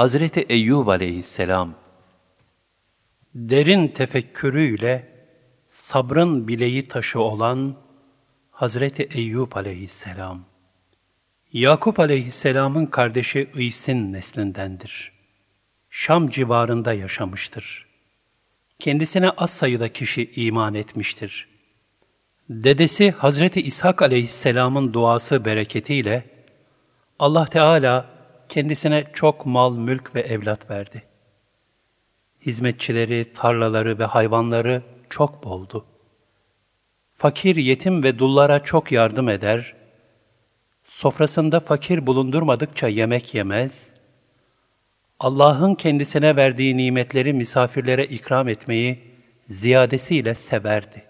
Hazreti Eyyub aleyhisselam, derin tefekkürüyle sabrın bileği taşı olan Hazreti Eyyub aleyhisselam, Yakup aleyhisselamın kardeşi İs'in neslindendir. Şam civarında yaşamıştır. Kendisine az sayıda kişi iman etmiştir. Dedesi Hazreti İshak aleyhisselamın duası bereketiyle Allah Teala kendisine çok mal, mülk ve evlat verdi. Hizmetçileri, tarlaları ve hayvanları çok boldu. Fakir, yetim ve dullara çok yardım eder, sofrasında fakir bulundurmadıkça yemek yemez, Allah'ın kendisine verdiği nimetleri misafirlere ikram etmeyi ziyadesiyle severdi.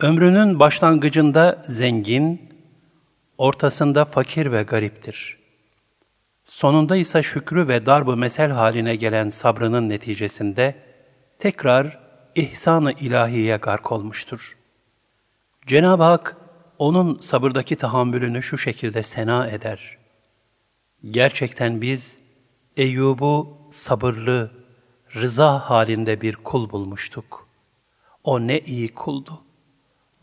Ömrünün başlangıcında zengin, ortasında fakir ve gariptir. Sonunda ise şükrü ve darbı mesel haline gelen sabrının neticesinde tekrar ihsan-ı ilahiye gark olmuştur. Cenab-ı Hak onun sabırdaki tahammülünü şu şekilde sena eder. Gerçekten biz Eyyub'u sabırlı, rıza halinde bir kul bulmuştuk. O ne iyi kuldu.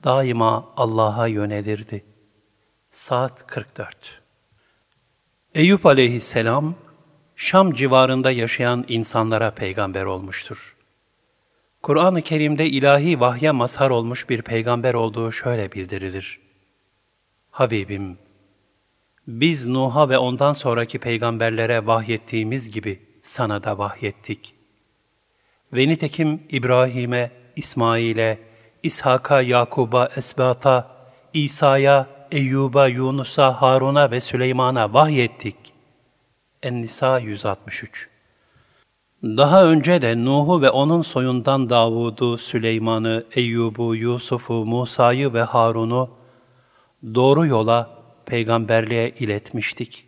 Daima Allah'a yönelirdi. Saat 44 Eyüp aleyhisselam, Şam civarında yaşayan insanlara peygamber olmuştur. Kur'an-ı Kerim'de ilahi vahye mazhar olmuş bir peygamber olduğu şöyle bildirilir. Habibim, biz Nuh'a ve ondan sonraki peygamberlere vahyettiğimiz gibi sana da vahyettik. Ve nitekim İbrahim'e, İsmail'e, İshak'a, Yakub'a, Esbat'a, İsa'ya, Eyyub'a, Yunus'a, Harun'a ve Süleyman'a vahyettik. En-Nisa 163 Daha önce de Nuh'u ve onun soyundan Davud'u, Süleyman'ı, Eyyub'u, Yusuf'u, Musa'yı ve Harun'u doğru yola, peygamberliğe iletmiştik.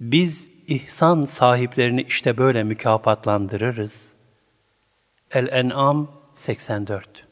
Biz ihsan sahiplerini işte böyle mükafatlandırırız. El-En'am 84